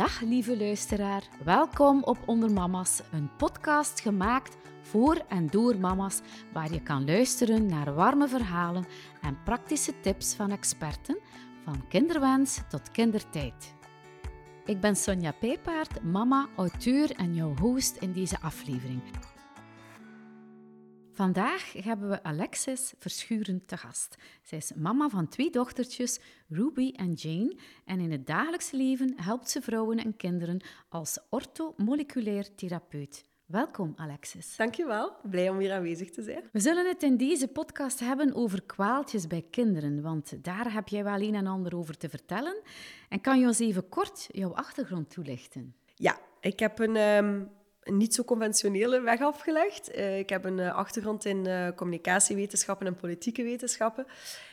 Dag lieve luisteraar, welkom op Onder Mama's, een podcast gemaakt voor en door mama's, waar je kan luisteren naar warme verhalen en praktische tips van experten, van kinderwens tot kindertijd. Ik ben Sonja Pijpaard, mama, auteur en jouw host in deze aflevering. Vandaag hebben we Alexis Verschuren te gast. Zij is mama van twee dochtertjes, Ruby en Jane, en in het dagelijks leven helpt ze vrouwen en kinderen als orthomoleculair therapeut. Welkom, Alexis. Dankjewel. Blij om hier aanwezig te zijn. We zullen het in deze podcast hebben over kwaaltjes bij kinderen, want daar heb jij wel een en ander over te vertellen. En kan je ons even kort jouw achtergrond toelichten? Ja, ik heb een, um, niet zo conventionele weg afgelegd. Uh, ik heb een uh, achtergrond in uh, communicatiewetenschappen en politieke wetenschappen.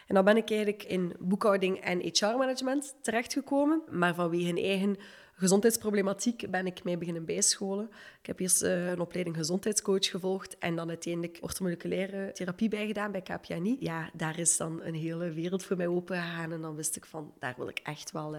En dan ben ik eigenlijk in boekhouding en HR-management terechtgekomen, maar vanwege een eigen gezondheidsproblematiek ben ik mij beginnen bijscholen. Ik heb eerst een opleiding gezondheidscoach gevolgd en dan uiteindelijk orthomoleculaire therapie bijgedaan bij KPNI. Ja, daar is dan een hele wereld voor mij opengegaan en dan wist ik van, daar wil ik echt wel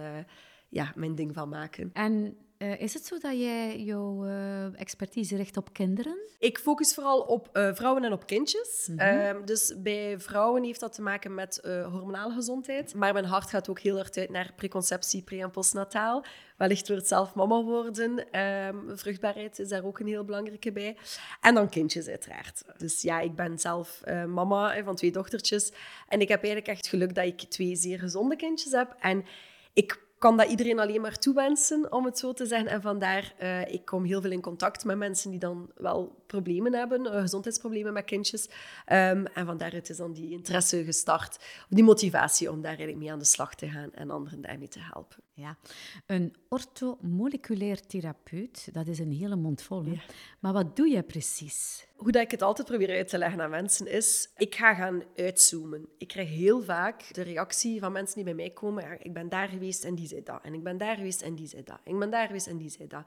ja, mijn ding van maken. En uh, is het zo dat jij jouw uh, expertise richt op kinderen? Ik focus vooral op uh, vrouwen en op kindjes. Mm -hmm. dus bij vrouwen heeft dat te maken met hormonale gezondheid. Maar mijn hart gaat ook heel erg uit naar preconceptie, pre- en postnataal. Wellicht wordt zelf mama worden. Um, vruchtbaarheid is daar ook een heel belangrijke bij. En dan kindjes uiteraard. Dus ja, ik ben zelf mama van twee dochtertjes. En ik heb eigenlijk echt geluk dat ik twee zeer gezonde kindjes heb. En ik kan dat iedereen alleen maar toewensen, om het zo te zeggen. En vandaar, uh, ik kom heel veel in contact met mensen die dan wel problemen hebben, uh, gezondheidsproblemen met kindjes. Um, en vandaar het is dan die interesse gestart, die motivatie om daar eigenlijk mee aan de slag te gaan en anderen daarmee te helpen. Ja, een orthomoleculair therapeut, dat is een hele mond vol. Ja. Maar wat doe je precies? Hoe dat ik het altijd probeer uit te leggen aan mensen is, ik ga gaan uitzoomen. Ik krijg heel vaak de reactie van mensen die bij mij komen, ja, ik ben daar geweest en die zei dat. En ik ben daar geweest en die zei dat. En ik ben daar geweest en die zei dat.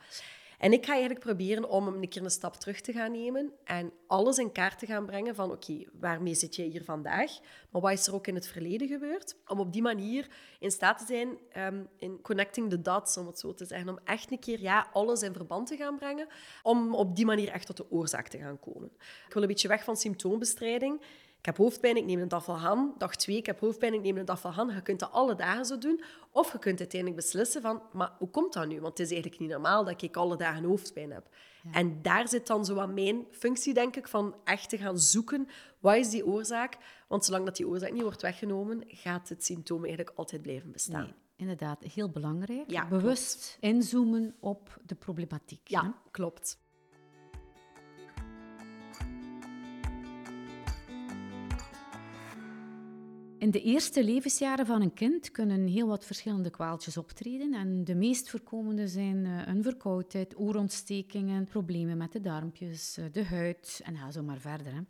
En ik ga eigenlijk proberen om een keer een stap terug te gaan nemen en alles in kaart te gaan brengen van oké, waarmee zit jij hier vandaag? Maar wat is er ook in het verleden gebeurd? Om op die manier in staat te zijn um, in connecting the dots, om het zo te zeggen. Om echt een keer ja, alles in verband te gaan brengen. Om op die manier echt tot de oorzaak te gaan komen. Ik wil een beetje weg van symptoombestrijding. Ik heb hoofdpijn, ik neem een Dafalhan. Dag twee, ik heb hoofdpijn, ik neem een Dafalhan. Je kunt dat alle dagen zo doen. Of je kunt uiteindelijk beslissen van, maar hoe komt dat nu? Want het is eigenlijk niet normaal dat ik alle dagen hoofdpijn heb. Ja. En daar zit dan zo aan mijn functie, denk ik, van echt te gaan zoeken, wat is die oorzaak? Want zolang dat die oorzaak niet wordt weggenomen, gaat het symptoom eigenlijk altijd blijven bestaan. Nee, inderdaad, heel belangrijk. Ja, Bewust klopt. inzoomen op de problematiek. Ja, hè? klopt. In de eerste levensjaren van een kind kunnen heel wat verschillende kwaaltjes optreden. En de meest voorkomende zijn een verkoudheid, oorontstekingen, problemen met de darmpjes, de huid en ga zo maar verder. Hè.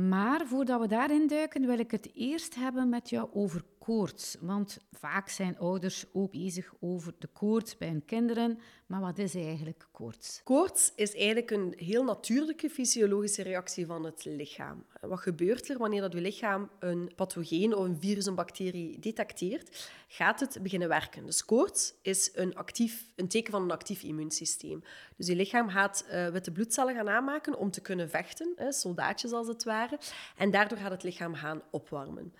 Maar voordat we daarin duiken, wil ik het eerst hebben met jou over koorts. Want vaak zijn ouders ook bezig over de koorts bij hun kinderen. Maar wat is eigenlijk koorts? Koorts is eigenlijk een heel natuurlijke fysiologische reactie van het lichaam. Wat gebeurt er wanneer dat je lichaam een pathogeen of een virus, een bacterie detecteert? Gaat het beginnen werken. Dus koorts is een, actief, een teken van een actief immuunsysteem. Dus je lichaam gaat uh, witte bloedcellen gaan aanmaken om te kunnen vechten, hè, soldaatjes als het ware. En daardoor gaat het lichaam gaan opwarmen.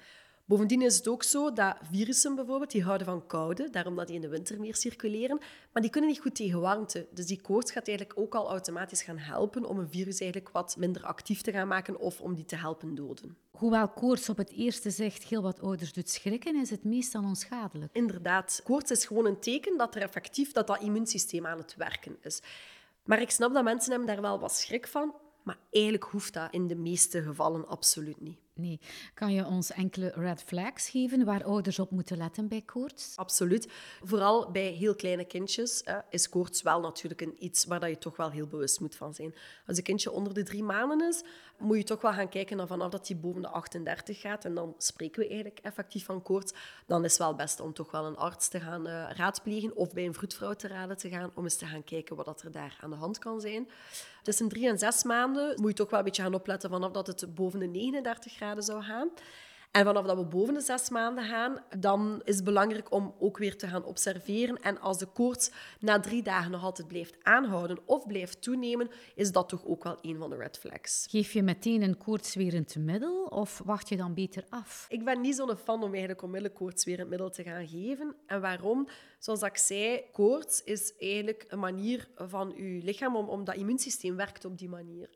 Bovendien is het ook zo dat virussen bijvoorbeeld, die houden van koude, daarom dat die in de winter meer circuleren, maar die kunnen niet goed tegen warmte. Dus die koorts gaat eigenlijk ook al automatisch gaan helpen om een virus eigenlijk wat minder actief te gaan maken of om die te helpen doden. Hoewel koorts op het eerste zicht heel wat ouders doet schrikken, is het meestal onschadelijk. Inderdaad, koorts is gewoon een teken dat er effectief dat, dat immuunsysteem aan het werken is. Maar ik snap dat mensen hebben daar wel wat schrik van, maar eigenlijk hoeft dat in de meeste gevallen absoluut niet. Nee. Kan je ons enkele red flags geven waar ouders op moeten letten bij koorts? Absoluut. Vooral bij heel kleine kindjes eh, is koorts wel natuurlijk een iets waar je toch wel heel bewust moet van zijn. Als een kindje onder de drie maanden is, moet je toch wel gaan kijken vanaf dat hij boven de 38 gaat. En dan spreken we eigenlijk effectief van koorts. Dan is het wel best om toch wel een arts te gaan uh, raadplegen of bij een vroedvrouw te raden te gaan om eens te gaan kijken wat er daar aan de hand kan zijn. Tussen drie en zes maanden moet je toch wel een beetje gaan opletten vanaf dat het boven de 39 graden zou gaan. En vanaf dat we boven de zes maanden gaan, dan is het belangrijk om ook weer te gaan observeren. En als de koorts na drie dagen nog altijd blijft aanhouden of blijft toenemen, is dat toch ook wel een van de red flags. Geef je meteen een koortswerend middel of wacht je dan beter af? Ik ben niet zo'n fan om eigenlijk onmiddellijk koortswerend middel te gaan geven. En waarom? Zoals ik zei, koorts is eigenlijk een manier van je lichaam om, om dat immuunsysteem werkt op die manier.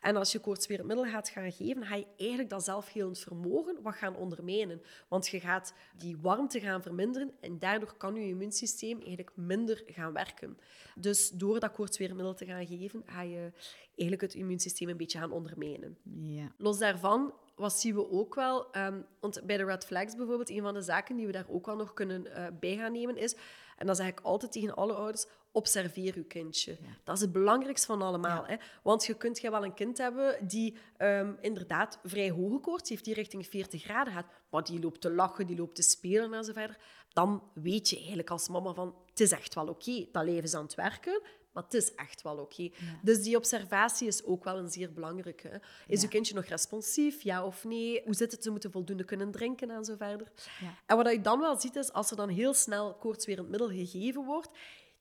En als je koortswerend middel gaat gaan geven, ga je eigenlijk dat zelfhelend vermogen wat gaan ondermijnen. Want je gaat die warmte gaan verminderen en daardoor kan je immuunsysteem eigenlijk minder gaan werken. Dus door dat koortsweermiddel te gaan geven, ga je eigenlijk het immuunsysteem een beetje gaan ondermijnen. Ja. Los daarvan, wat zien we ook wel, um, want bij de red flags bijvoorbeeld, een van de zaken die we daar ook wel nog kunnen uh, bij gaan nemen is, en dat zeg ik altijd tegen alle ouders, observeer uw kindje. Dat is het belangrijkste van allemaal. Hè? Want je kunt wel een kind hebben die um, inderdaad vrij hoge koorts heeft, die richting 40 graden gaat, maar die loopt te lachen, die loopt te spelen en zo verder. Dan weet je eigenlijk als mama van, het is echt wel oké, dat leven is aan het werken, maar het is echt wel oké. Dus die observatie is ook wel een zeer belangrijke. Is ja. uw kindje nog responsief, ja of nee? Hoe zit het? Ze moeten voldoende kunnen drinken en zo verder. Ja. En wat je dan wel ziet, is als er dan heel snel koortswerend middel gegeven wordt,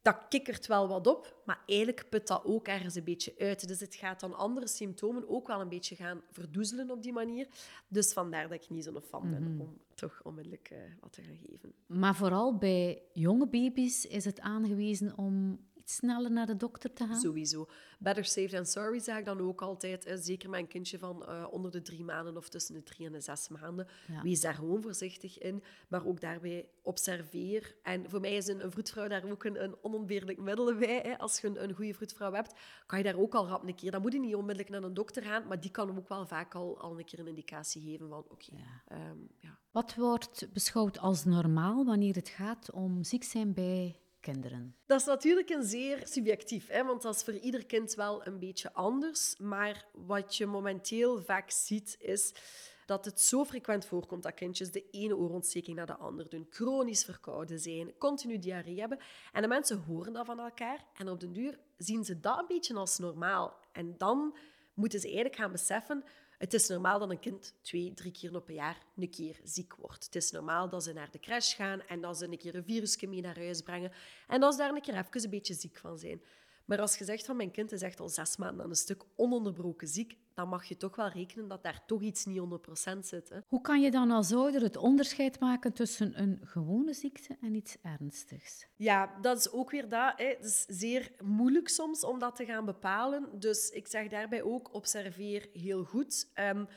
dat kikkert wel wat op, maar eigenlijk put dat ook ergens een beetje uit. Dus het gaat dan andere symptomen ook wel een beetje gaan verdoezelen op die manier. Dus vandaar dat ik niet zo'n fan ben mhm. om toch onmiddellijk uh, wat te gaan geven. Maar vooral bij jonge baby's is het aangewezen om sneller naar de dokter te gaan? Sowieso. Better safe than sorry zeg ik dan ook altijd. Zeker met een kindje van uh, onder de drie maanden of tussen de drie en de zes maanden. Wees daar gewoon voorzichtig in. Maar ook daarbij observeer. En voor mij is een, een vroedvrouw daar ook een, een onontbeerlijk middel bij. Hè. Als je een, een goede vroedvrouw hebt, kan je daar ook al rap een keer... Dan moet je niet onmiddellijk naar een dokter gaan, maar die kan ook wel vaak al, al een keer een indicatie geven van oké, okay, ja. Um, ja. Wat wordt beschouwd als normaal wanneer het gaat om ziek zijn bij kinderen? Dat is natuurlijk een zeer subjectief, hè, want dat is voor ieder kind wel een beetje anders. Maar wat je momenteel vaak ziet, is dat het zo frequent voorkomt dat kindjes de ene oorontsteking naar de andere doen, chronisch verkouden zijn, continu diarree hebben. En de mensen horen dat van elkaar en op den duur zien ze dat een beetje als normaal. En dan moeten ze eigenlijk gaan beseffen het is normaal dat een kind twee, drie keer op een jaar een keer ziek wordt. Het is normaal dat ze naar de crash gaan en dat ze een keer een virusje mee naar huis brengen en dat ze daar een keer even een beetje ziek van zijn. Maar als je zegt van mijn kind is echt al zes maanden aan een stuk ononderbroken ziek, dan mag je toch wel rekenen dat daar toch iets niet 100% zit. Hè? Hoe kan je dan als ouder het onderscheid maken tussen een gewone ziekte en iets ernstigs? Ja, dat is ook weer dat. Hè. Het is zeer moeilijk soms om dat te gaan bepalen. Dus ik zeg daarbij ook, observeer heel goed. Um,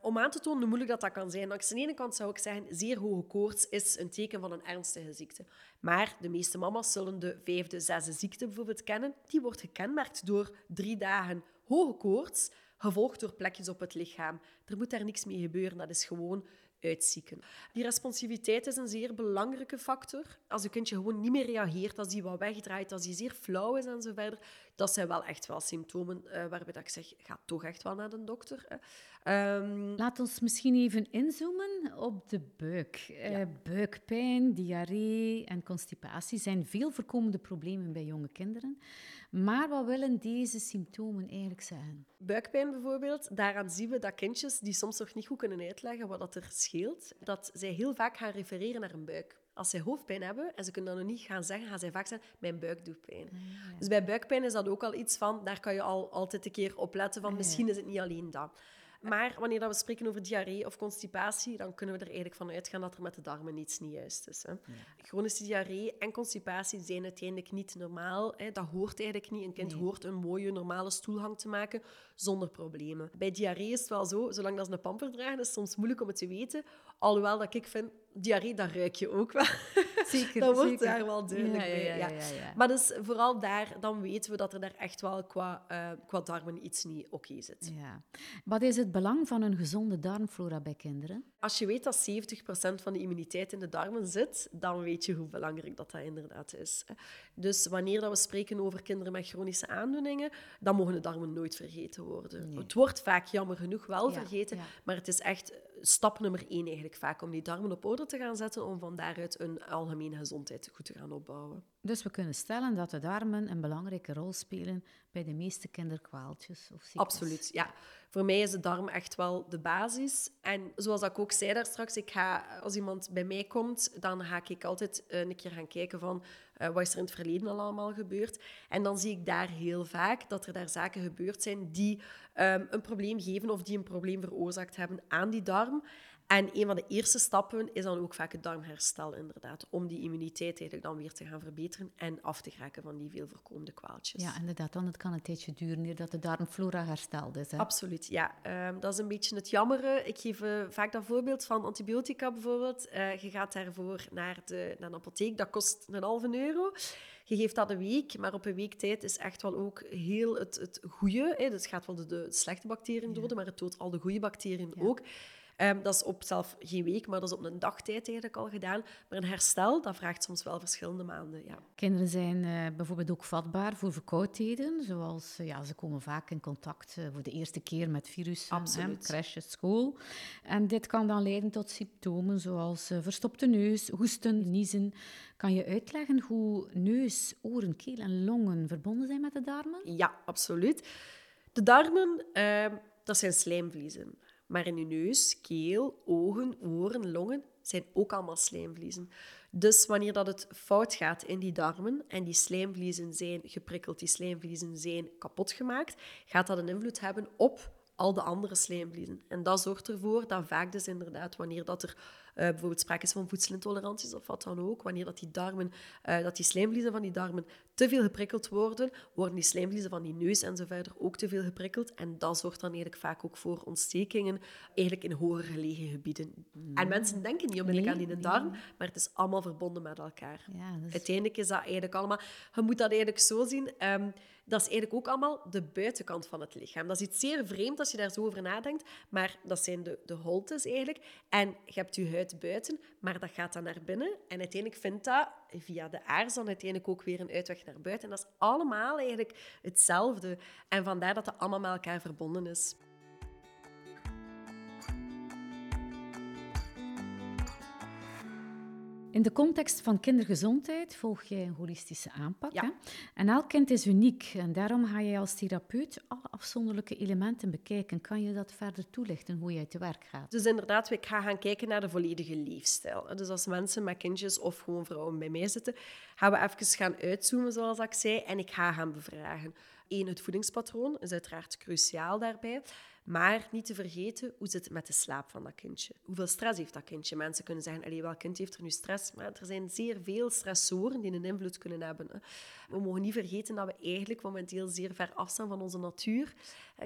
om aan te tonen hoe moeilijk dat, dat kan zijn. Aan de ene kant zou ik zeggen, zeer hoge koorts is een teken van een ernstige ziekte. Maar de meeste mama's zullen de vijfde, zesde ziekte bijvoorbeeld kennen. Die wordt gekenmerkt door drie dagen hoge koorts, gevolgd door plekjes op het lichaam. Er moet daar niks mee gebeuren, dat is gewoon uitzieken. Die responsiviteit is een zeer belangrijke factor. Als een kindje gewoon niet meer reageert, als die wat wegdraait, als die zeer flauw is en zo verder, dat zijn wel echt wel symptomen uh, waarbij dat ik zeg, ga toch echt wel naar de dokter. Um, Laat ons misschien even inzoomen op de buik. Uh, buikpijn, diarree en constipatie zijn veel voorkomende problemen bij jonge kinderen. Maar wat willen deze symptomen eigenlijk zeggen? Buikpijn bijvoorbeeld, daaraan zien we dat kindjes die soms nog niet goed kunnen uitleggen wat dat er scheelt, dat zij heel vaak gaan refereren naar een buik. Als zij hoofdpijn hebben en ze kunnen dan nog niet gaan zeggen, gaan zij vaak zeggen, mijn buik doet pijn. Ah, dus bij buikpijn is dat ook al iets van, daar kan je al altijd een keer op letten van, ah, misschien is het niet alleen dat. Maar wanneer we spreken over diarree of constipatie, dan kunnen we er eigenlijk van uitgaan dat er met de darmen iets niet juist is. Hè. Chronische diarree en constipatie zijn uiteindelijk niet normaal. Hè. Dat hoort eigenlijk niet. Een kind hoort een mooie, normale stoelhang te maken zonder problemen. Bij diarree is het wel zo, zolang dat ze een pamper dragen, is het soms moeilijk om het te weten. Alhoewel dat ik vind, diarree, dat ruik je ook wel. Zeker, dat wordt zeker. daar wel duidelijk ja, ja, ja, ja, Maar dus vooral daar, dan weten we dat er daar echt wel qua, uh, qua darmen iets niet oké zit. Ja. Wat is het belang van een gezonde darmflora bij kinderen? Als je weet dat 70% van de immuniteit in de darmen zit, dan weet je hoe belangrijk dat, dat inderdaad is. Dus wanneer dat we spreken over kinderen met chronische aandoeningen, dan mogen de darmen nooit vergeten worden. Het wordt vaak jammer genoeg wel vergeten, maar het is echt stap nummer één eigenlijk vaak om die darmen op orde te gaan zetten om van daaruit een algemene gezondheid goed te gaan opbouwen. Dus we kunnen stellen dat de darmen een belangrijke rol spelen bij de meeste kinderkwaaltjes of ziektes. Absoluut, ja. Voor mij is de darm echt wel de basis. En zoals ik ook zei daar straks, ik ga, als iemand bij mij komt, dan ga ik altijd een keer gaan kijken van uh, wat is er in het verleden al allemaal gebeurd. En dan zie ik daar heel vaak dat er daar zaken gebeurd zijn die um, een probleem geven of die een probleem veroorzaakt hebben aan die darm. En een van de eerste stappen is dan ook vaak het darmherstel, inderdaad. Om die immuniteit eigenlijk dan weer te gaan verbeteren en af te geraken van die veel voorkomende kwaaltjes. Ja, inderdaad. Dan het kan een tijdje duren voordat de darmflora hersteld is. Hè? Absoluut, ja. Um, dat is een beetje het jammere. Ik geef uh, vaak dat voorbeeld van antibiotica bijvoorbeeld. Uh, je gaat daarvoor naar de, naar de apotheek, dat kost een halve euro. Je geeft dat een week, maar op een week tijd is echt wel ook heel het, het goede. Hè. Dus het gaat wel de, de slechte bacteriën doden, maar het doodt al de goede bacteriën ja. ook. Um, dat is op zelf geen week, maar dat is op een dagtijd eigenlijk al gedaan. Maar een herstel, dat vraagt soms wel verschillende maanden. Ja. Kinderen zijn uh, bijvoorbeeld ook vatbaar voor verkoudheden, zoals uh, ja, ze komen vaak in contact uh, voor de eerste keer met virussen, Absoluut. crashes, school. En dit kan dan leiden tot symptomen zoals verstopte neus, hoesten, niezen. Kan je uitleggen hoe neus, oren, keel en longen verbonden zijn met de darmen? Ja, absoluut. De darmen, ehm, dat zijn slijmvliezen. Maar in je neus, keel, ogen, oren, longen zijn ook allemaal slijmvliezen. Dus wanneer dat het fout gaat in die darmen en die slijmvliezen zijn geprikkeld, die slijmvliezen zijn kapot gemaakt, gaat dat een invloed hebben op al de andere slijmvliezen. En dat zorgt ervoor dat vaak dus inderdaad, wanneer dat er bijvoorbeeld sprake is van voedselintoleranties of wat dan ook, wanneer dat die darmen, uh, dat die slijmvliezen van die darmen te veel geprikkeld worden, worden die slijmvliezen van die neus en zo verder ook te veel geprikkeld. En dat zorgt dan eigenlijk vaak ook voor ontstekingen, eigenlijk in hoger gelegen gebieden. En mensen denken niet onmiddellijk nee, aan die darm, maar het is allemaal verbonden met elkaar. Ja. Uiteindelijk is dat eigenlijk allemaal... Je moet dat eigenlijk zo zien... Um, dat is eigenlijk ook allemaal de buitenkant van het lichaam. Dat is iets zeer vreemd als je daar zo over nadenkt, maar dat zijn de, de holtes eigenlijk. En je hebt je huid buiten, maar dat gaat dan naar binnen. En uiteindelijk vindt dat via de aars dan uiteindelijk ook weer een uitweg naar buiten. En dat is allemaal eigenlijk hetzelfde. En vandaar dat het allemaal met elkaar verbonden is. In de context van kindergezondheid volg jij een holistische aanpak. Hè? En elk kind is uniek en daarom ga je als therapeut alle afzonderlijke elementen bekijken. Kan je dat verder toelichten, hoe jij te werk gaat? Dus inderdaad, ik ga gaan kijken naar de volledige leefstijl. Dus als mensen met kindjes of gewoon vrouwen bij mij zitten, gaan we even gaan uitzoomen, zoals ik zei, en ik ga gaan bevragen. Eén, het voedingspatroon is uiteraard cruciaal daarbij. Maar niet te vergeten, hoe zit het met de slaap van dat kindje? Hoeveel stress heeft dat kindje? Mensen kunnen zeggen, welk kind heeft er nu stress? Maar er zijn zeer veel stressoren die een invloed kunnen hebben. We mogen niet vergeten dat we eigenlijk momenteel zeer ver afstaan van onze natuur.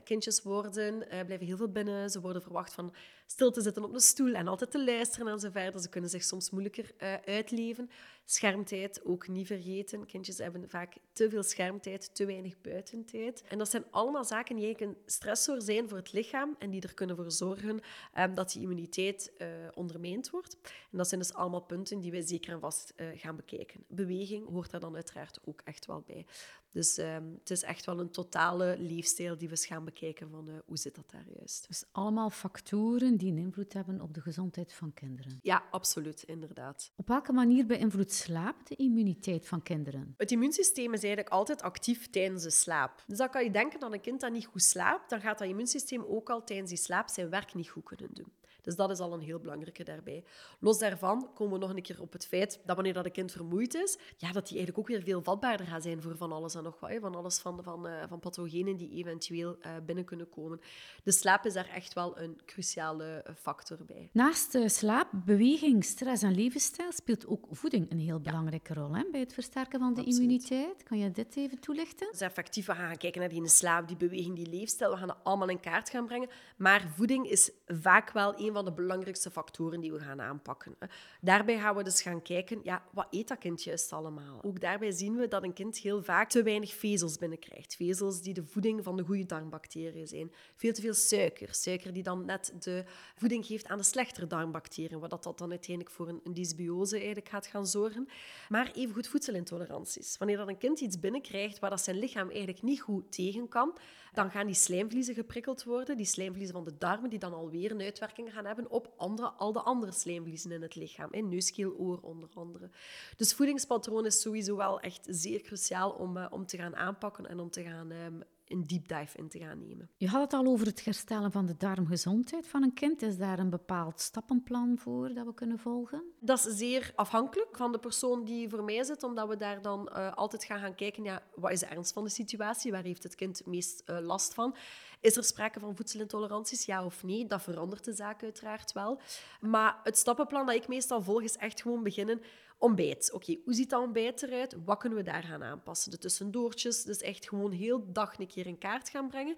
Kindjes worden, eh, blijven heel veel binnen. Ze worden verwacht van stil te zitten op een stoel en altijd te luisteren en zo verder. Ze kunnen zich soms moeilijker uh, uitleven. Schermtijd ook niet vergeten. Kindjes hebben vaak te veel schermtijd, te weinig buitentijd. En dat zijn allemaal zaken die eigenlijk een stressor zijn voor het lichaam en die er kunnen voor zorgen um, dat die immuniteit uh, ondermijnd wordt. En dat zijn dus allemaal punten die wij zeker en vast gaan bekijken. Beweging hoort daar dan uiteraard ook echt wel bij. Dus um, het is echt wel een totale leefstijl die we gaan bekijken van uh, hoe zit dat daar juist. Dus allemaal factoren die een invloed hebben op de gezondheid van kinderen. Ja, absoluut, inderdaad. Op welke manier beïnvloedt slaap de immuniteit van kinderen? Het immuunsysteem is eigenlijk altijd actief tijdens de slaap. Dus dan kan je denken dat een kind dat niet goed slaapt, dan gaat dat immuunsysteem ook al tijdens die slaap zijn werk niet goed kunnen doen. Dus dat is al een heel belangrijke daarbij. Los daarvan komen we nog een keer op het feit dat wanneer dat een kind vermoeid is, ja, dat hij eigenlijk ook weer veel vatbaarder gaat zijn voor van alles en nog wat. Van alles van, van, uh, van pathogenen die eventueel uh, binnen kunnen komen. De slaap is daar echt wel een cruciale eh, factor bij. Naast slaap, beweging, stress en levensstijl speelt ook voeding een heel belangrijke rol hè, bij het versterken van de Absoluut. immuniteit. Kan je dit even toelichten? Dus effectief, we gaan kijken naar die slaap, die beweging, die leefstijl. We gaan dat allemaal in kaart gaan brengen. Maar voeding is vaak wel een van de belangrijkste factoren die we gaan aanpakken. Daarbij gaan we dus gaan kijken, ja, wat eet dat kind juist allemaal? Ook daarbij zien we dat een kind heel vaak te weinig vezels binnenkrijgt. Vezels die de voeding van de goede darmbacteriën zijn. Veel te veel suiker. Suiker die dan net de voeding geeft aan de slechtere darmbacteriën, wat dat dan uiteindelijk voor een, dysbiose eigenlijk gaat gaan zorgen. Maar evengoed voedselintoleranties. Wanneer dat een kind iets binnenkrijgt waar dat zijn lichaam eigenlijk niet goed tegen kan, dan gaan die slijmvliezen geprikkeld worden, die slijmvliezen van de darmen, die dan alweer een uitwerking gaan hebben op andere, al de andere slijmvliezen in het lichaam. In neuskeel, oor onder andere. Dus voedingspatroon is sowieso wel echt zeer cruciaal om, uh, om te gaan aanpakken en om te gaan um, een deep dive in te gaan nemen. Je had het al over het herstellen van de darmgezondheid van een kind. Is daar een bepaald stappenplan voor dat we kunnen volgen? Dat is zeer afhankelijk van de persoon die voor mij zit, omdat we daar dan uh, altijd gaan, gaan kijken, ja, wat is de ernst van de situatie? Waar heeft het kind het meest uh, last van? Is er sprake van voedselintoleranties, ja of nee? Dat verandert de zaak uiteraard wel. Maar het stappenplan dat ik meestal volg is echt gewoon beginnen Ontbijt. Oké, hoe ziet dat ontbijt eruit? Wat kunnen we daar gaan aanpassen? De tussendoortjes. Dus echt gewoon heel dag een keer in kaart gaan brengen.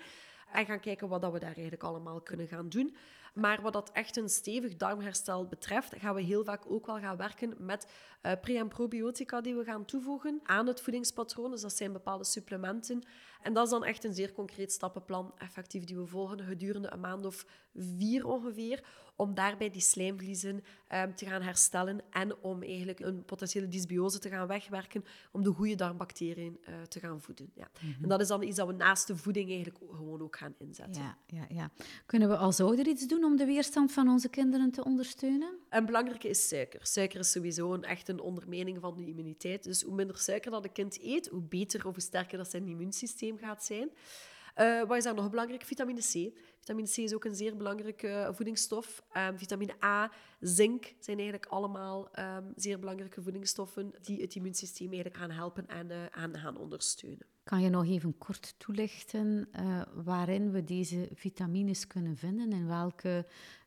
En gaan kijken wat dat we daar eigenlijk allemaal kunnen gaan doen. Maar wat dat echt een stevig darmherstel betreft, gaan we heel vaak ook wel gaan werken met uh, pre- en probiotica die we gaan toevoegen aan het voedingspatroon. Dus dat zijn bepaalde supplementen. En dat is dan echt een zeer concreet stappenplan, effectief, die we volgen gedurende een maand of vier ongeveer, om daarbij die slijmvliezen um, te gaan herstellen en om eigenlijk een potentiële dysbiose te gaan wegwerken, om de goede darmbacteriën uh, te gaan voeden. Ja. Mhm. En dat is dan iets dat we naast de voeding eigenlijk gewoon ook gaan inzetten. Ja, ja, ja. Kunnen we als ouder iets doen om de weerstand van onze kinderen te ondersteunen? Een belangrijke is suiker. Suiker is sowieso een, echt een ondermijning van de immuniteit. Dus hoe minder suiker dat een kind eet, hoe beter of hoe sterker dat zijn immuunsysteem gaat zijn. Uh, wat is daar nog belangrijk? Vitamine C. Vitamine C is ook een zeer belangrijke voedingsstof. Um, vitamine A, zink zijn eigenlijk allemaal um, zeer belangrijke voedingsstoffen die het immuunsysteem eigenlijk gaan helpen en uh, aan gaan ondersteunen. Kan je nog even kort toelichten waarin we deze vitamines kunnen vinden en welke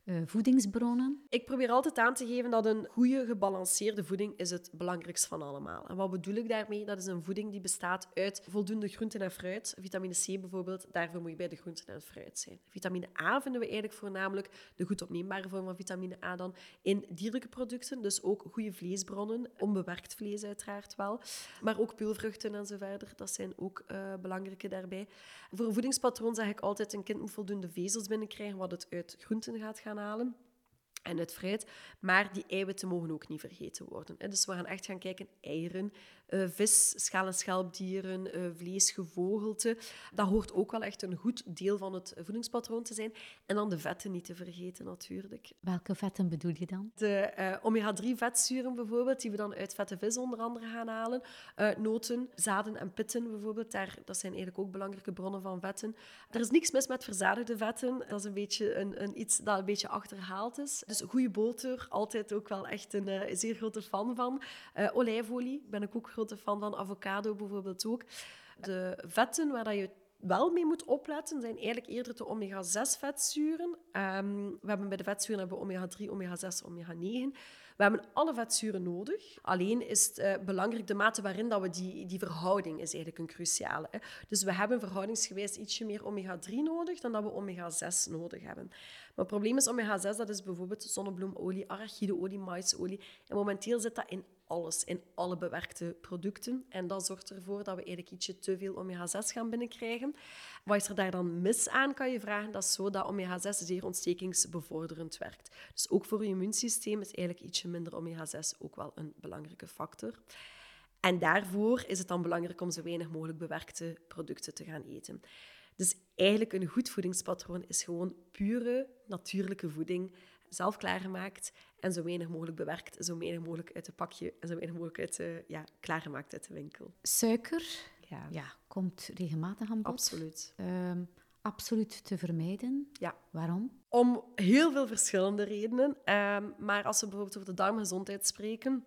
uh, voedingsbronnen? Ik probeer altijd aan te geven dat een goede, gebalanceerde voeding is het belangrijkste van allemaal. En wat bedoel ik daarmee? Dat is een voeding die bestaat uit voldoende groenten en fruit. Vitamine C bijvoorbeeld, daarvoor moet je bij de groenten en fruit zijn. Vitamine A vinden we eigenlijk voornamelijk de goed opneembare vorm van vitamine A dan in dierlijke producten. Dus ook goede vleesbronnen, onbewerkt vlees uiteraard wel. Maar ook peulvruchten en zo verder, dat zijn ook uh, belangrijke daarbij. Voor een voedingspatroon zeg ik altijd, een kind moet voldoende vezels binnenkrijgen, wat het uit groenten gaat gaan en het fruit. Maar die eiwitten mogen ook niet vergeten worden. Dus we gaan echt gaan kijken, eieren, uh, vis, schaal- en schelpdieren, uh, vlees, gevogelte. Dat hoort ook wel echt een goed deel van het voedingspatroon te zijn. En dan de vetten niet te vergeten natuurlijk. Welke vetten bedoel je dan? De uh, omega-3 vetzuren bijvoorbeeld, die we dan uit vette vis onder andere gaan halen. noten, zaden en pitten bijvoorbeeld, daar, dat zijn eigenlijk ook belangrijke bronnen van vetten. Er is niks mis met verzadigde vetten. Dat is een beetje een, een iets dat een beetje achterhaald is. Dus goede boter, altijd ook wel echt een zeer grote fan van. olijfolie ben ik ook grote fan van. Avocado bijvoorbeeld ook. De vetten waar dat je wel mee moet opletten, zijn eigenlijk eerder de omega-6 vetzuren. Um, we hebben bij de vetzuren hebben omega-3, omega-6, omega-9. We hebben alle vetzuren nodig. Alleen is het uh, belangrijk de mate waarin dat we die, die verhouding is eigenlijk een cruciale. Hè. Dus we hebben verhoudingsgewijs ietsje meer omega-3 nodig dan dat we omega-6 nodig hebben. Maar het probleem is omega-6, dat is bijvoorbeeld zonnebloemolie, arachideolie, maisolie. En momenteel zit dat in alles, in alle bewerkte producten. En dat zorgt ervoor dat we eigenlijk ietsje te veel omega-6 gaan binnenkrijgen. Wat is er daar dan mis aan, kan je vragen. Dat is zo dat omega-6 zeer ontstekingsbevorderend werkt. Dus ook voor je immuunsysteem is eigenlijk ietsje minder omega-6 ook wel een belangrijke factor. En daarvoor is het dan belangrijk om zo weinig mogelijk bewerkte producten te gaan eten. Dus eigenlijk een goed voedingspatroon is gewoon pure natuurlijke voeding zelf klaargemaakt en zo weinig mogelijk bewerkt, zo weinig mogelijk uit het pakje en zo weinig mogelijk uit de, ja, klaargemaakt uit de winkel. Suiker ja. Ja, komt regelmatig aan bod. Absoluut. Um, absoluut te vermijden. Ja. Waarom? Om heel veel verschillende redenen. Um, maar als we bijvoorbeeld over de darmgezondheid spreken,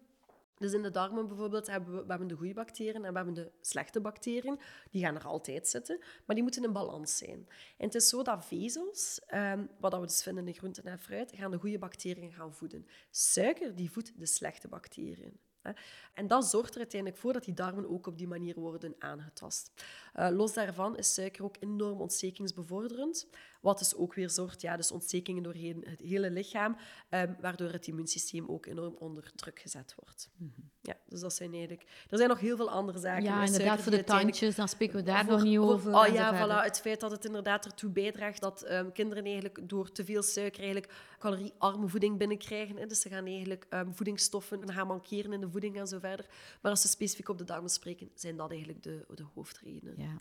dus in de darmen bijvoorbeeld hebben we, hebben de goede bacteriën en we hebben de slechte bacteriën. Die gaan er altijd zitten, maar die moeten in balans zijn. En het is zo dat vezels, um, wat we dus vinden in groenten en fruit, gaan de goede bacteriën gaan voeden. Suiker die voedt de slechte bacteriën. En dat zorgt er uiteindelijk voor dat die darmen ook op die manier worden aangetast. Uh, los daarvan is suiker ook enorm ontstekingsbevorderend. Wat dus ook weer zorgt, ja, dus ontstekingen door het hele lichaam, um, waardoor het immuunsysteem ook enorm onder druk gezet wordt. Mm -hmm. Ja, dus dat zijn eigenlijk... Er zijn nog heel veel andere zaken. Ja, inderdaad, voor de tandjes, dan spreken we daar nog niet over. Oh ja, voilà, het feit dat het inderdaad ertoe bijdraagt dat um, kinderen eigenlijk door te veel suiker eigenlijk caloriearme voeding binnenkrijgen. Hè. Dus ze gaan eigenlijk um, voedingsstoffen gaan mankeren in de voeding en zo verder. Maar als we specifiek op de darmen spreken, zijn dat eigenlijk de, de hoofdredenen. Ja.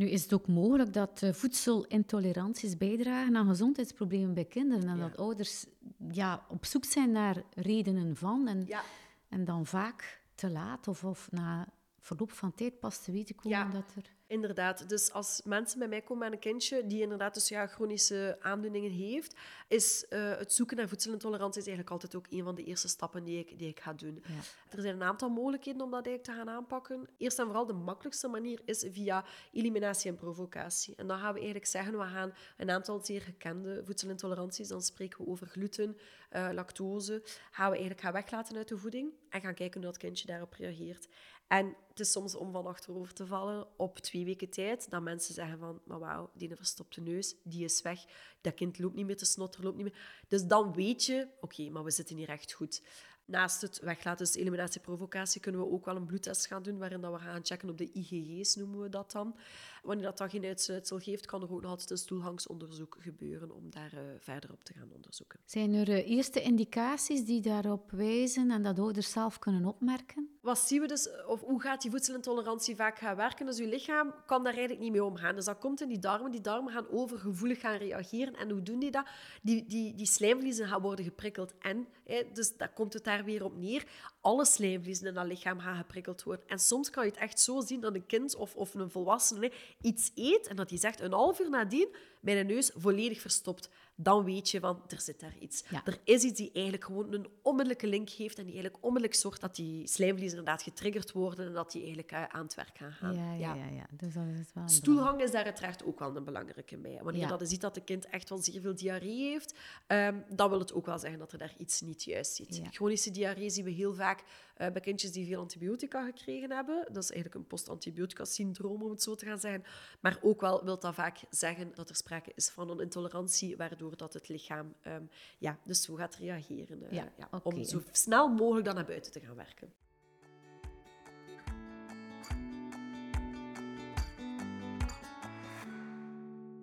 Nu is het ook mogelijk dat uh, voedselintoleranties bijdragen aan gezondheidsproblemen bij kinderen. En dat ouders ja, op zoek zijn naar redenen van. En, ja. en dan vaak te laat of, of na verloop van tijd pas te weten komen dat er... Inderdaad. Dus als mensen bij mij komen met een kindje die inderdaad dus ja, chronische aandoeningen heeft, is uh, het zoeken naar voedselintolerantie is eigenlijk altijd ook een van de eerste stappen die ik, die ik ga doen. Ja. Er zijn een aantal mogelijkheden om dat eigenlijk te gaan aanpakken. Eerst en vooral de makkelijkste manier is via eliminatie en provocatie. En dan gaan we eigenlijk zeggen, we gaan een aantal zeer gekende voedselintoleranties, dan spreken we over gluten, uh, lactose, gaan we eigenlijk gaan weglaten uit de voeding en gaan kijken hoe dat kindje daarop reageert. En het is soms om van achterover te vallen op twee weken tijd, dat mensen zeggen van, maar wauw, die verstopte neus, die is weg. Dat kind loopt niet meer te snotter, loopt niet meer. Dus dan weet je, oké, maar we zitten hier echt goed. Naast het weglaten, dus eliminatie-provocatie, kunnen we ook wel een bloedtest gaan doen, waarin dat we gaan checken op de IgG's, noemen we dat dan. Wanneer dat dan geen uitsluitsel geeft, kan er ook nog altijd een stoelhangsonderzoek gebeuren om daar uh, verder op te gaan onderzoeken. Zijn er uh, eerste indicaties die daarop wijzen en dat ouders zelf kunnen opmerken? Wat zien we dus, of hoe gaat die voedselintolerantie vaak gaan werken? Dus je lichaam kan daar eigenlijk niet mee omgaan. Dus dat komt in die darmen. Die darmen gaan overgevoelig gaan reageren. En hoe doen die dat? Die, die, die slijmvliezen gaan worden geprikkeld. En, hè, dus daar komt het daar weer op neer. Alle slijmvliezen in dat lichaam gaan geprikkeld worden. En soms kan je het echt zo zien dat een kind of, of een volwassene iets eet en dat hij zegt een half uur nadien mijn neus volledig verstopt. Dan weet je van, er zit daar iets. Er is iets die eigenlijk gewoon een onmiddellijke link geeft en die eigenlijk onmiddellijk zorgt dat die slijmvliezen inderdaad getriggerd worden en dat die eigenlijk uh, aan het werk gaan gaan. Ja, ja, ja. ja. Dus dat is wel Stoelhang is daar uiteraard ook wel een belangrijke bij. Wanneer je ziet dat de kind echt wel zeer veel diarree heeft, um, dan wil het ook wel zeggen dat er daar iets niet juist zit. Chronische diarree zien we heel vaak uh, bij kindjes die veel antibiotica gekregen hebben. Dat is eigenlijk een post-antibiotica-syndroom, om het zo te gaan zeggen. Maar ook wel wil dat vaak zeggen dat er sprake is van een intolerantie, waardoor dat het lichaam um, ja, dus zo gaat reageren. Uh, ja, ja, Om zo snel mogelijk dan naar buiten te gaan werken.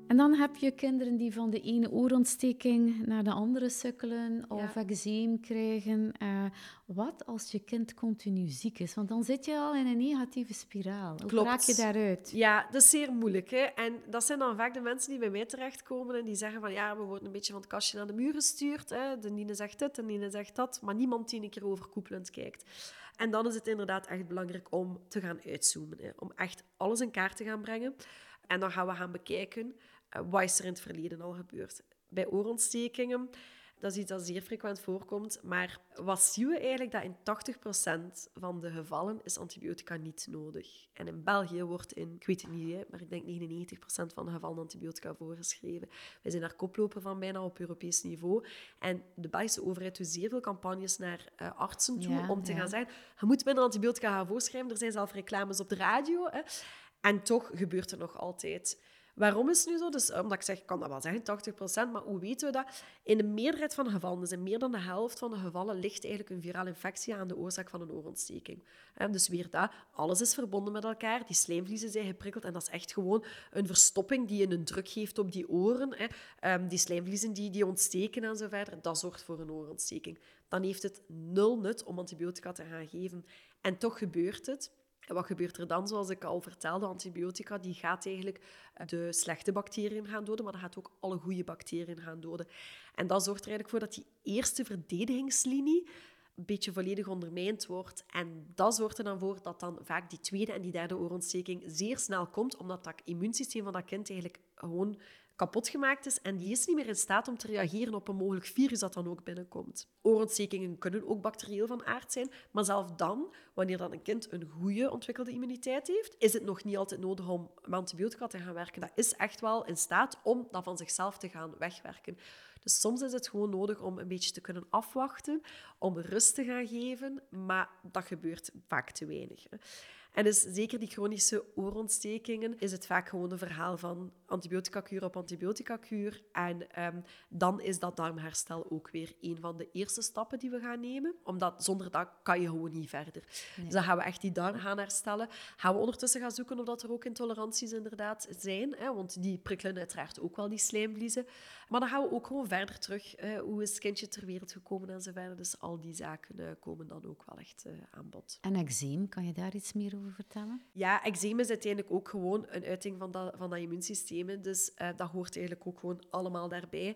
En dan heb je kinderen die van de ene oorontsteking naar de andere sukkelen of ja. eczeem krijgen. Uh, wat als je kind continu ziek is? Want dan zit je al in een negatieve spiraal. Hoe raak je daaruit? Ja, dat is zeer moeilijk. Hè? En dat zijn dan vaak de mensen die bij mij terechtkomen en die zeggen van ja, we worden een beetje van het kastje naar de muur gestuurd. Hè? De Nine zegt dit, de Nine zegt dat, maar niemand die een keer overkoepelend kijkt. En dan is het inderdaad echt belangrijk om te gaan uitzoomen. Hè? Om echt alles in kaart te gaan brengen. En dan gaan we gaan bekijken eh, wat is er in het verleden al gebeurd. Bij oorontstekingen, dat is iets dat zeer frequent voorkomt, maar wat zien we eigenlijk? Dat in 80% van de gevallen is antibiotica niet nodig. En in België wordt in, ik weet het niet, maar ik denk 99% van de gevallen antibiotica voorgeschreven. Wij zijn daar koploper van bijna op Europees niveau. En de Belgische overheid doet zeer veel campagnes naar uh, artsen toe om te gaan zeggen, je moet minder antibiotica gaan voorschrijven. Er zijn zelf reclames op de radio. Hè. En toch gebeurt er nog altijd. Waarom is het nu zo? Dus omdat ik zeg, ik kan dat wel zeggen, 80%, maar hoe weten we dat? In de meerderheid van de gevallen, dus in meer dan de helft van de gevallen, ligt eigenlijk een virale infectie aan de oorzaak van een oorontsteking. Dus weer dat, alles is verbonden met elkaar, die slijmvliezen zijn geprikkeld en dat is echt gewoon een verstopping die een druk geeft op die oren. Ehm, die slijmvliezen die, die ontsteken en zo verder, dat zorgt voor een oorontsteking. Dan heeft het nul nut om antibiotica te gaan geven. En toch gebeurt het. En wat gebeurt er dan? Zoals ik al vertelde, antibiotica die gaat eigenlijk eh, de slechte bacteriën gaan doden, maar dat gaat ook alle goede bacteriën gaan doden. En dat zorgt er eigenlijk voor dat die eerste verdedigingslinie een beetje volledig ondermijnd wordt. En dat zorgt er dan voor dat dan vaak die tweede en die derde oorontsteking zeer snel komt, omdat dat immuunsysteem van dat kind eigenlijk gewoon kapot gemaakt is en die is niet meer in staat om te reageren op een mogelijk virus dat dan ook binnenkomt. Oorontstekingen kunnen ook bacterieel van aard zijn, maar zelfs dan, wanneer dan een kind een goede ontwikkelde immuniteit heeft, is het nog niet altijd nodig om antibiotica te gaan werken. Dat is echt wel in staat om dat van zichzelf te gaan wegwerken. Dus soms is het gewoon nodig om een beetje te kunnen afwachten, om rust te gaan geven, maar dat gebeurt vaak te weinig. En dus zeker die chronische oorontstekingen is het vaak gewoon een verhaal van antibiotica-kuur op antibiotica-kuur. En ehm, dan is dat darmherstel ook weer een van de eerste stappen die we gaan nemen. Omdat zonder dat kan je gewoon niet verder. Dus dan gaan we echt die darm gaan herstellen. Gaan we ondertussen gaan zoeken of dat er ook intoleranties inderdaad zijn. Hè, want die prikkelen uiteraard ook wel die slijmvliezen. Maar dan gaan we ook gewoon verder terug. Eh, hoe is het kindje ter wereld gekomen en zo verder. Dus al die zaken eh, komen dan ook wel echt uh, aan bod. En eczeem, kan je daar iets meer over vertellen? Ja, eczeem is uiteindelijk ook gewoon een uiting van dat, van dat immuunsysteem. Dus dat hoort eigenlijk ook gewoon allemaal daarbij.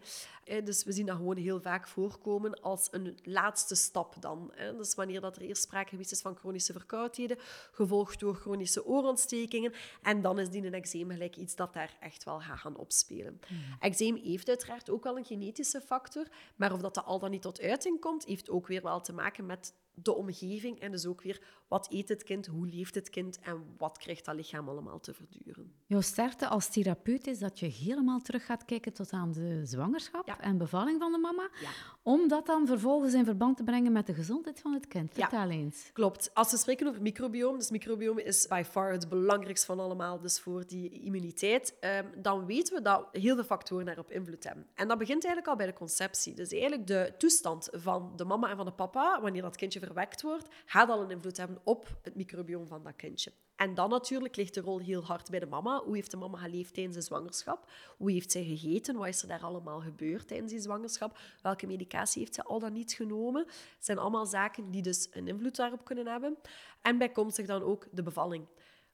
dus we zien dat gewoon heel vaak voorkomen als een laatste stap dan. Dus wanneer dat er eerst sprake geweest is van chronische verkoudheden, gevolgd door chronische oorontstekingen. En dan is die een eczeem gelijk iets dat daar echt wel gaat gaan opspelen. Mm. Eczeem heeft uiteraard ook wel een genetische factor, maar of dat, dat al dan niet tot uiting komt, heeft ook weer wel te maken met de omgeving en dus ook weer wat eet het kind, hoe leeft het kind en wat krijgt dat lichaam allemaal te verduren. Jouw sterkte als therapeut is dat je helemaal terug gaat kijken tot aan de zwangerschap en bevalling van de mama, ja. om dat dan vervolgens in verband te brengen met de gezondheid van het kind. Vertel eens. Klopt. Als we spreken over microbiome, dus microbiome is by far het belangrijkste van allemaal, dus voor die immuniteit, ehm, dan weten we dat heel veel factoren daarop invloed hebben. En dat begint eigenlijk al bij de conceptie. Dus eigenlijk de toestand van de mama en van de papa, wanneer dat kindje verwekt wordt, gaat al een invloed hebben op het microbiome van dat kindje. En dan natuurlijk ligt de rol heel hard bij de mama. Hoe heeft de mama geleefd tijdens de zwangerschap? Hoe heeft zij gegeten? Wat is er daar allemaal gebeurd tijdens die zwangerschap? Welke medicatie heeft ze al dan niet genomen? Het zijn allemaal zaken die dus een invloed daarop kunnen hebben. En bijkomstig dan ook de bevalling.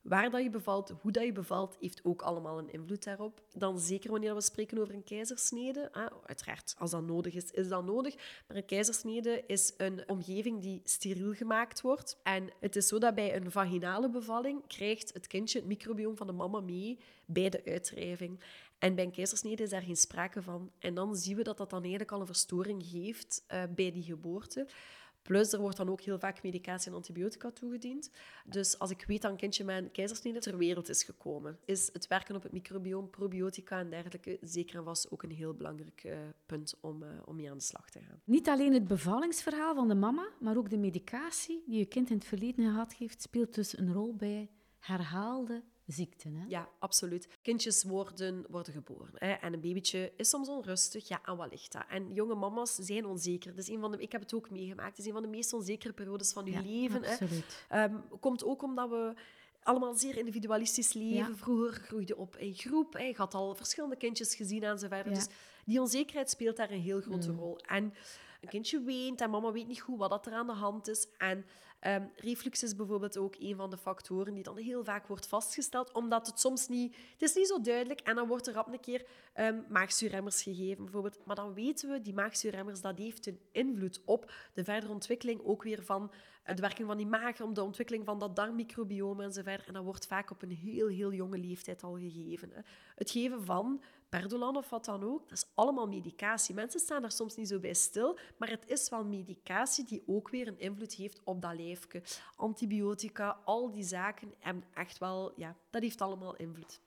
Waar dat je bevalt, hoe dat je bevalt, heeft ook allemaal een invloed daarop. Dan zeker wanneer we spreken over een keizersnede. Uiteraard, als dat nodig is, is dat nodig. Maar een keizersnede is een omgeving die steriel gemaakt wordt. En het is zo dat bij een vaginale bevalling krijgt het kindje het microbiome van de mama mee bij de uitdrijving. En bij een keizersnede is daar geen sprake van. En dan zien we dat dat dan eigenlijk al een verstoring geeft uh, bij die geboorte. Plus, er wordt dan ook heel vaak medicatie en antibiotica toegediend. Dus als ik weet dat een kindje met een keizersnede ter wereld is gekomen, is het werken op het microbiome, probiotica en dergelijke zeker en vast ook een heel belangrijk uh, punt om, uh, om mee aan de slag te gaan. Niet alleen het bevallingsverhaal van de mama, maar ook de medicatie die je kind in het verleden gehad heeft, speelt dus een rol bij herhaalde ziekten. Hè? Ja, absoluut. Kindjes worden, worden geboren hè? en een babytje is soms onrustig. Ja, en wat ligt dat? En jonge mama's zijn onzeker. Dus een van de, ik heb het ook meegemaakt. Het is een van de meest onzekere periodes van je ja, leven. Absoluut. Hè? Um, komt ook omdat we allemaal zeer individualistisch leven. Vroeger groeide op in groep. Je had al verschillende kindjes gezien en zo verder. Dus die onzekerheid speelt daar een heel grote mm. rol. En een kindje weent en mama weet niet goed wat er aan de hand is. En um, reflux is bijvoorbeeld ook een van de factoren die dan heel vaak wordt vastgesteld, omdat het soms niet... Het is niet zo duidelijk en dan wordt er rap een keer um, maagzuurremmers gegeven, bijvoorbeeld. Maar dan weten we, die maagzuurremmers, dat heeft een invloed op de verdere ontwikkeling ook weer van de werking van die maag, om de ontwikkeling van dat darmmicrobiome en zo verder. En dat wordt vaak op een heel, heel jonge leeftijd al gegeven. Hè. Het geven van Perdolan of wat dan ook, dat is allemaal medicatie. Mensen staan daar soms niet zo bij stil, maar het is wel medicatie die ook weer een invloed heeft op dat lijfje. Antibiotica, al die zaken hebben echt wel, ja, dat heeft allemaal invloed.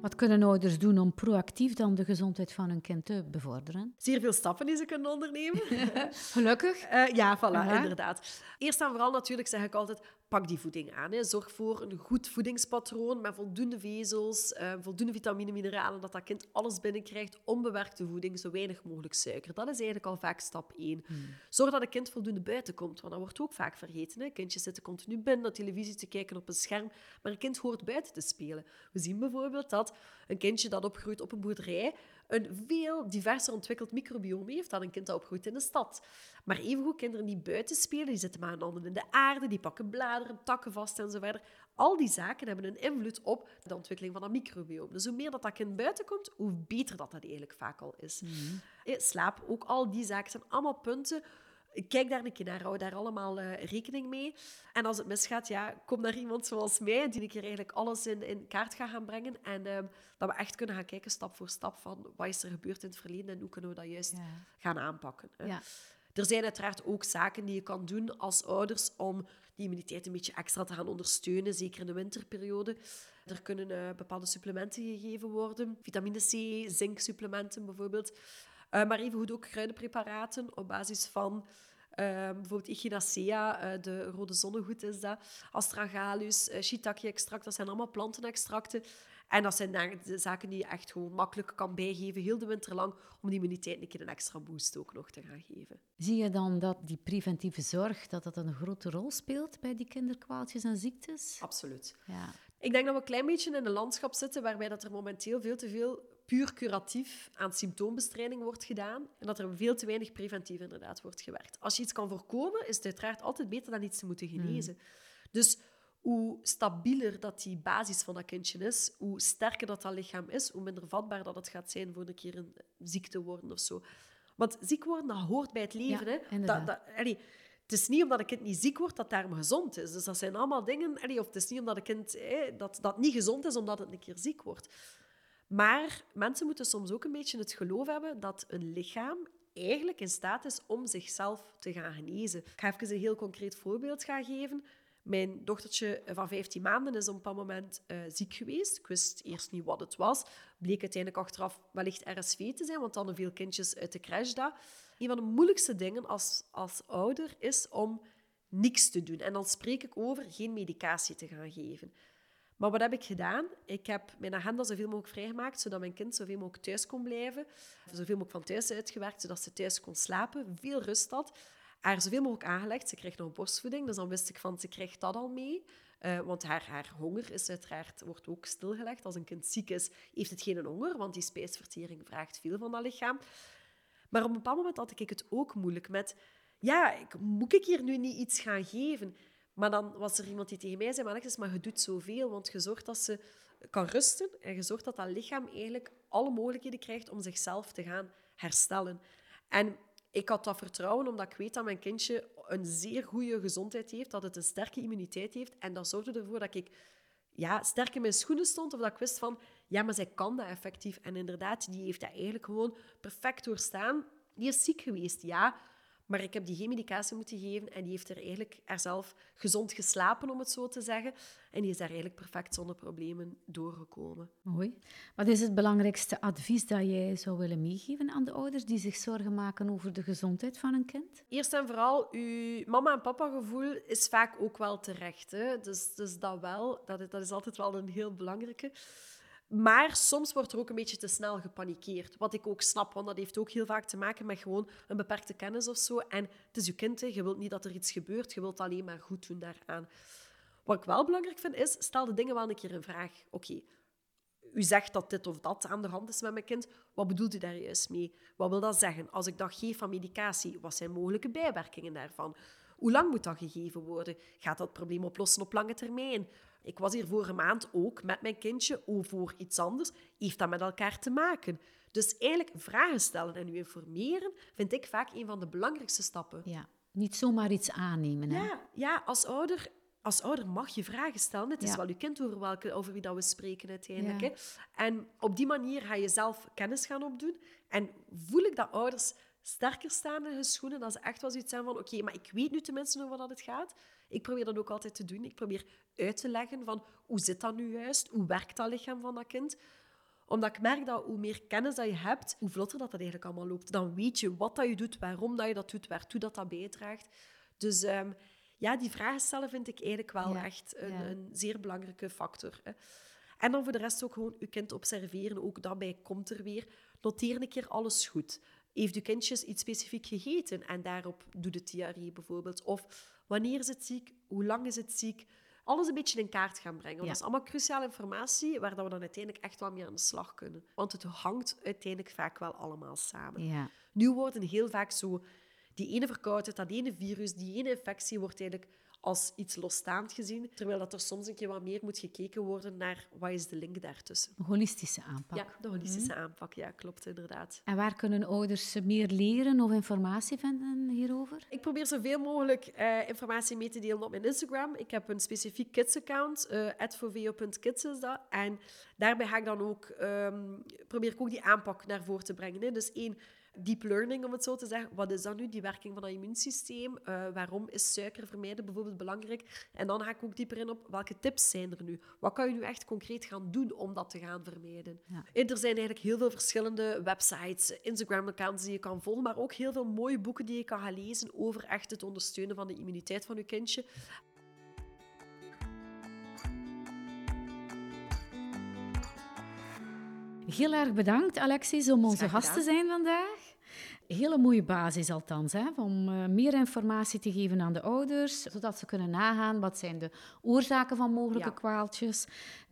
Wat kunnen ouders doen om proactief dan de gezondheid van hun kind te bevorderen? Zeer veel stappen die ze kunnen ondernemen. Gelukkig. Uh, ja, voilà, inderdaad. Eerst en vooral natuurlijk zeg ik altijd, pak die voeding aan. Hè. Zorg voor een goed voedingspatroon met voldoende vezels, uh, voldoende vitamine, mineralen, dat dat kind alles binnenkrijgt. Onbewerkte voeding, zo weinig mogelijk suiker. Dat is eigenlijk al vaak stap 1. Hmm. Zorg dat het kind voldoende buiten komt, want dat wordt ook vaak vergeten. Hè. Kindjes zitten continu binnen naar televisie te kijken op een scherm, maar een kind hoort buiten te spelen. We zien bijvoorbeeld dat een kindje dat opgroeit op een boerderij een veel diverser ontwikkeld microbiome heeft dan een kind dat opgroeit in de stad. Maar evengoed kinderen die buiten spelen, die zitten maar handen in de aarde, die pakken bladeren, takken vast en zo verder. Al die zaken hebben een invloed op de ontwikkeling van dat microbiome. Dus hoe meer dat, dat kind buiten komt, hoe beter dat dat eigenlijk vaak al is. Mm Slaap, ook al die zaken zijn allemaal punten Kijk daar een keer naar, hou daar allemaal uh, rekening mee. En als het misgaat, ja, kom naar iemand zoals mij, die een keer eigenlijk alles in, in kaart gaat gaan brengen. En uh, dat we echt kunnen gaan kijken, stap voor stap, van wat is er gebeurd in het verleden en hoe kunnen we dat juist gaan aanpakken. Ja. Er zijn uiteraard ook zaken die je kan doen als ouders om die immuniteit een beetje extra te gaan ondersteunen, zeker in de winterperiode. Er kunnen uh, bepaalde supplementen gegeven worden, vitamine C, zinksupplementen bijvoorbeeld. Uh, maar evengoed ook kruidenpreparaten op basis van uh, bijvoorbeeld Echinacea, uh, de rode zonnegoed is dat, astragalus, shiitake-extract, dat zijn allemaal plantenextracten. En dat zijn de zaken die je echt gewoon makkelijk kan bijgeven, heel de winter lang, om die immuniteit een keer een extra boost ook nog te gaan geven. Zie je dan dat die preventieve zorg dat dat een grote rol speelt bij die kinderkwaaltjes en ziektes? Absoluut. Ja Ik denk dat we een klein beetje in een landschap zitten waarbij dat er momenteel veel te veel puur curatief aan symptoombestrijding wordt gedaan en dat er veel te weinig preventief inderdaad wordt gewerkt. Als je iets kan voorkomen, is het uiteraard altijd beter dan iets te moeten genezen. Dus hoe stabieler dat die basis van dat kindje is, hoe sterker dat dat lichaam is, hoe minder vatbaar dat het gaat zijn voor een keer een ziekte worden of zo. Want ziek worden, dat hoort bij het leven. Ja, hè? Dat, dat, allee, het is niet omdat een kind niet ziek wordt dat daarom gezond is. Dus dat zijn allemaal dingen. Allee, of het is niet omdat een kind dat, dat niet gezond is omdat het een keer ziek wordt. Maar mensen moeten soms ook een beetje het geloof hebben dat een lichaam eigenlijk in staat is om zichzelf te gaan genezen. Ik ga even een heel concreet voorbeeld gaan geven. Mijn dochtertje van 15 maanden is op een bepaald moment uh, ziek geweest. Ik wist eerst niet wat het was. Bleek uiteindelijk achteraf wellicht RSV te zijn, want dan veel kindjes uit de crash daar. Een van de moeilijkste dingen als, als ouder is om niks te doen. En dan spreek ik over geen medicatie te gaan geven. Maar wat heb ik gedaan? Ik heb mijn agenda zoveel mogelijk vrijgemaakt, zodat mijn kind zoveel mogelijk thuis kon blijven. Zoveel mogelijk van thuis uitgewerkt, zodat ze thuis kon slapen. Veel rust had haar zoveel mogelijk aangelegd. Ze kreeg nog borstvoeding, dus dan wist ik van, ze krijgt dat al mee. Uh, want haar, haar honger is uiteraard, wordt ook stilgelegd. Als een kind ziek is, heeft het geen honger, want die spijsvertering vraagt veel van dat lichaam. Maar op een bepaald moment had ik het ook moeilijk met... Ja, moet ik hier nu niet iets gaan geven? Maar dan was er iemand die tegen mij zei, maar maar je doet zoveel, want je zorgt dat ze kan rusten en je zorgt dat dat lichaam eigenlijk alle mogelijkheden krijgt om zichzelf te gaan herstellen. En ik had dat vertrouwen omdat ik weet dat mijn kindje een zeer goede gezondheid heeft, dat het een sterke immuniteit heeft. En dat zorgde ervoor dat ik ja, sterk in mijn schoenen stond of dat ik wist van, ja, maar zij kan dat effectief. En inderdaad, die heeft dat eigenlijk gewoon perfect doorstaan. Die is ziek geweest, ja, maar ik heb die geen medicatie moeten geven en die heeft er eigenlijk er zelf gezond geslapen, om het zo te zeggen. En die is daar eigenlijk perfect zonder problemen doorgekomen. Mooi. Wat is het belangrijkste advies dat jij zou willen meegeven aan de ouders die zich zorgen maken over de gezondheid van een kind? Eerst en vooral, uw mama- en papa-gevoel is vaak ook wel terecht. Hè? Dus, dus dat wel, dat is, dat is altijd wel een heel belangrijke. Maar soms wordt er ook een beetje te snel gepanikeerd. Wat ik ook snap, want dat heeft ook heel vaak te maken met gewoon een beperkte kennis of zo. En het is je kind, hè. je wilt niet dat er iets gebeurt, je wilt alleen maar goed doen daaraan. Wat ik wel belangrijk vind, is stel de dingen wel een keer in vraag. Oké, u zegt dat dit of dat aan de hand is met mijn kind. Wat bedoelt u daar juist mee? Wat wil dat zeggen? Als ik dat geef van medicatie, wat zijn mogelijke bijwerkingen daarvan? Hoe lang moet dat gegeven worden? Gaat dat probleem oplossen op lange termijn? Ik was hier vorige maand ook met mijn kindje over iets anders. Heeft dat met elkaar te maken? Dus eigenlijk vragen stellen en u informeren vind ik vaak een van de belangrijkste stappen. Ja, niet zomaar iets aannemen. Hè? Ja, ja als ouder als ouder mag je vragen stellen. Het is wel je kind over, welke, over wie dat we spreken uiteindelijk. Hè? En op die manier ga je zelf kennis gaan opdoen. En voel ik dat ouders sterker staan in hun schoenen. Dat ze echt wel zoiets zijn van, oké, maar ik weet nu tenminste over wat het gaat. Ik probeer dat ook altijd te doen. Ik probeer uit te leggen van, hoe zit dat nu juist? Hoe werkt dat lichaam van dat kind? Omdat ik merk dat hoe meer kennis dat je hebt, hoe vlotter dat, dat eigenlijk allemaal loopt. Dan weet je wat dat je doet, waarom dat je dat doet, waartoe dat, dat bijdraagt. Dus um, ja, die vragen stellen vind ik eigenlijk wel echt een, een, zeer belangrijke factor. Hè. En dan voor de rest ook gewoon je kind observeren. Ook daarbij komt er weer. Noteer een keer alles goed. Heeft uw kindjes iets specifiek gegeten en daarop doet het diarree bijvoorbeeld? Of wanneer is het ziek? Hoe lang is het ziek? Alles een beetje in kaart gaan brengen. Want Dat is allemaal cruciale informatie waar dat we dan uiteindelijk echt wel mee aan de slag kunnen. Want het hangt uiteindelijk vaak wel allemaal samen. Ja. Nu worden heel vaak zo... Die ene verkoudheid, dat ene virus, die ene infectie wordt eigenlijk als iets losstaand gezien, terwijl dat er soms een keer wat meer moet gekeken worden naar wat is de link daartussen. Een holistische aanpak. Ja, de holistische aanpak, ja, klopt inderdaad. En waar kunnen ouders meer leren of informatie vinden hierover? Ik probeer zoveel mogelijk uh, informatie mee te delen op mijn Instagram. Ik heb een specifiek kids-account, uh, @forveo.kids is dat. En daarbij ga ik dan ook, um, probeer ik ook die aanpak naar voren te brengen. Hè. Dus één, deep learning, om het zo te zeggen. Wat is dan nu, die werking van het immuunsysteem? Uh, waarom is suiker vermijden bijvoorbeeld belangrijk? En dan ga ik ook dieper in op welke tips zijn er nu? Wat kan je nu echt concreet gaan doen om dat te gaan vermijden? Ja. er zijn eigenlijk heel veel verschillende websites, Instagram-accounts die je kan volgen, maar ook heel veel mooie boeken die je kan gaan lezen over echt het ondersteunen van de immuniteit van je kindje. Heel erg bedankt, Alexis, om onze gast te zijn vandaag. hele mooie basis althans, hè, om uh, meer informatie te geven aan de ouders, zodat ze kunnen nagaan wat zijn de oorzaken van mogelijke kwaaltjes.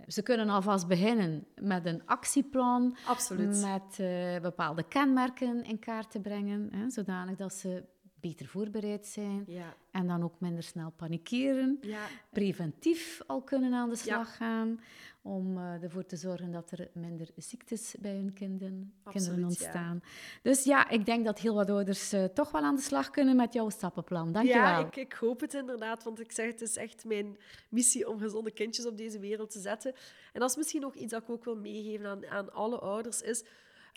Ze kunnen alvast beginnen met een actieplan, Absoluut. met uh, bepaalde kenmerken in kaart te brengen, hè, zodanig dat ze beter voorbereid zijn Ja. en dan ook minder snel panikeren. Ja. Preventief al kunnen aan de slag gaan om uh, ervoor te zorgen dat er minder ziektes bij hun kinderen, Absoluut, kinderen ontstaan. Dus ja, ik denk dat heel wat ouders uh, toch wel aan de slag kunnen met jouw stappenplan. Dank je Ja, wel. ik, ik hoop het inderdaad, want ik zeg het is echt mijn missie om gezonde kindjes op deze wereld te zetten. En dat is misschien nog iets dat ik ook wil meegeven aan, aan alle ouders, is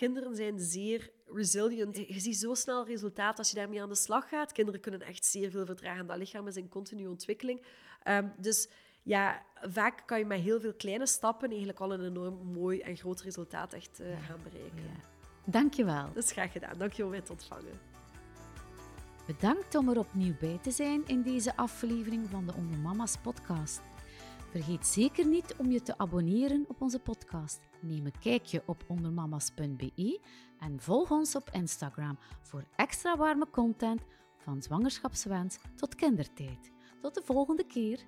Kinderen zijn zeer resilient. Je ziet zo snel resultaat als je daarmee aan de slag gaat. Kinderen kunnen echt zeer veel vertragen. Dat lichaam is in continue ontwikkeling. Um, dus ja, vaak kan je met heel veel kleine stappen eigenlijk al een enorm mooi en groot resultaat echt uh, gaan bereiken. Ja. Dank je wel. Dat is graag gedaan. Dank je om mij te ontvangen. Bedankt om er opnieuw bij te zijn in deze aflevering van de Onder Mama's podcast. Vergeet zeker niet om je te abonneren op onze podcast. Neem een kijkje op ondermamas.be en volg ons op Instagram voor extra warme content van zwangerschapswens tot kindertijd. Tot de volgende keer.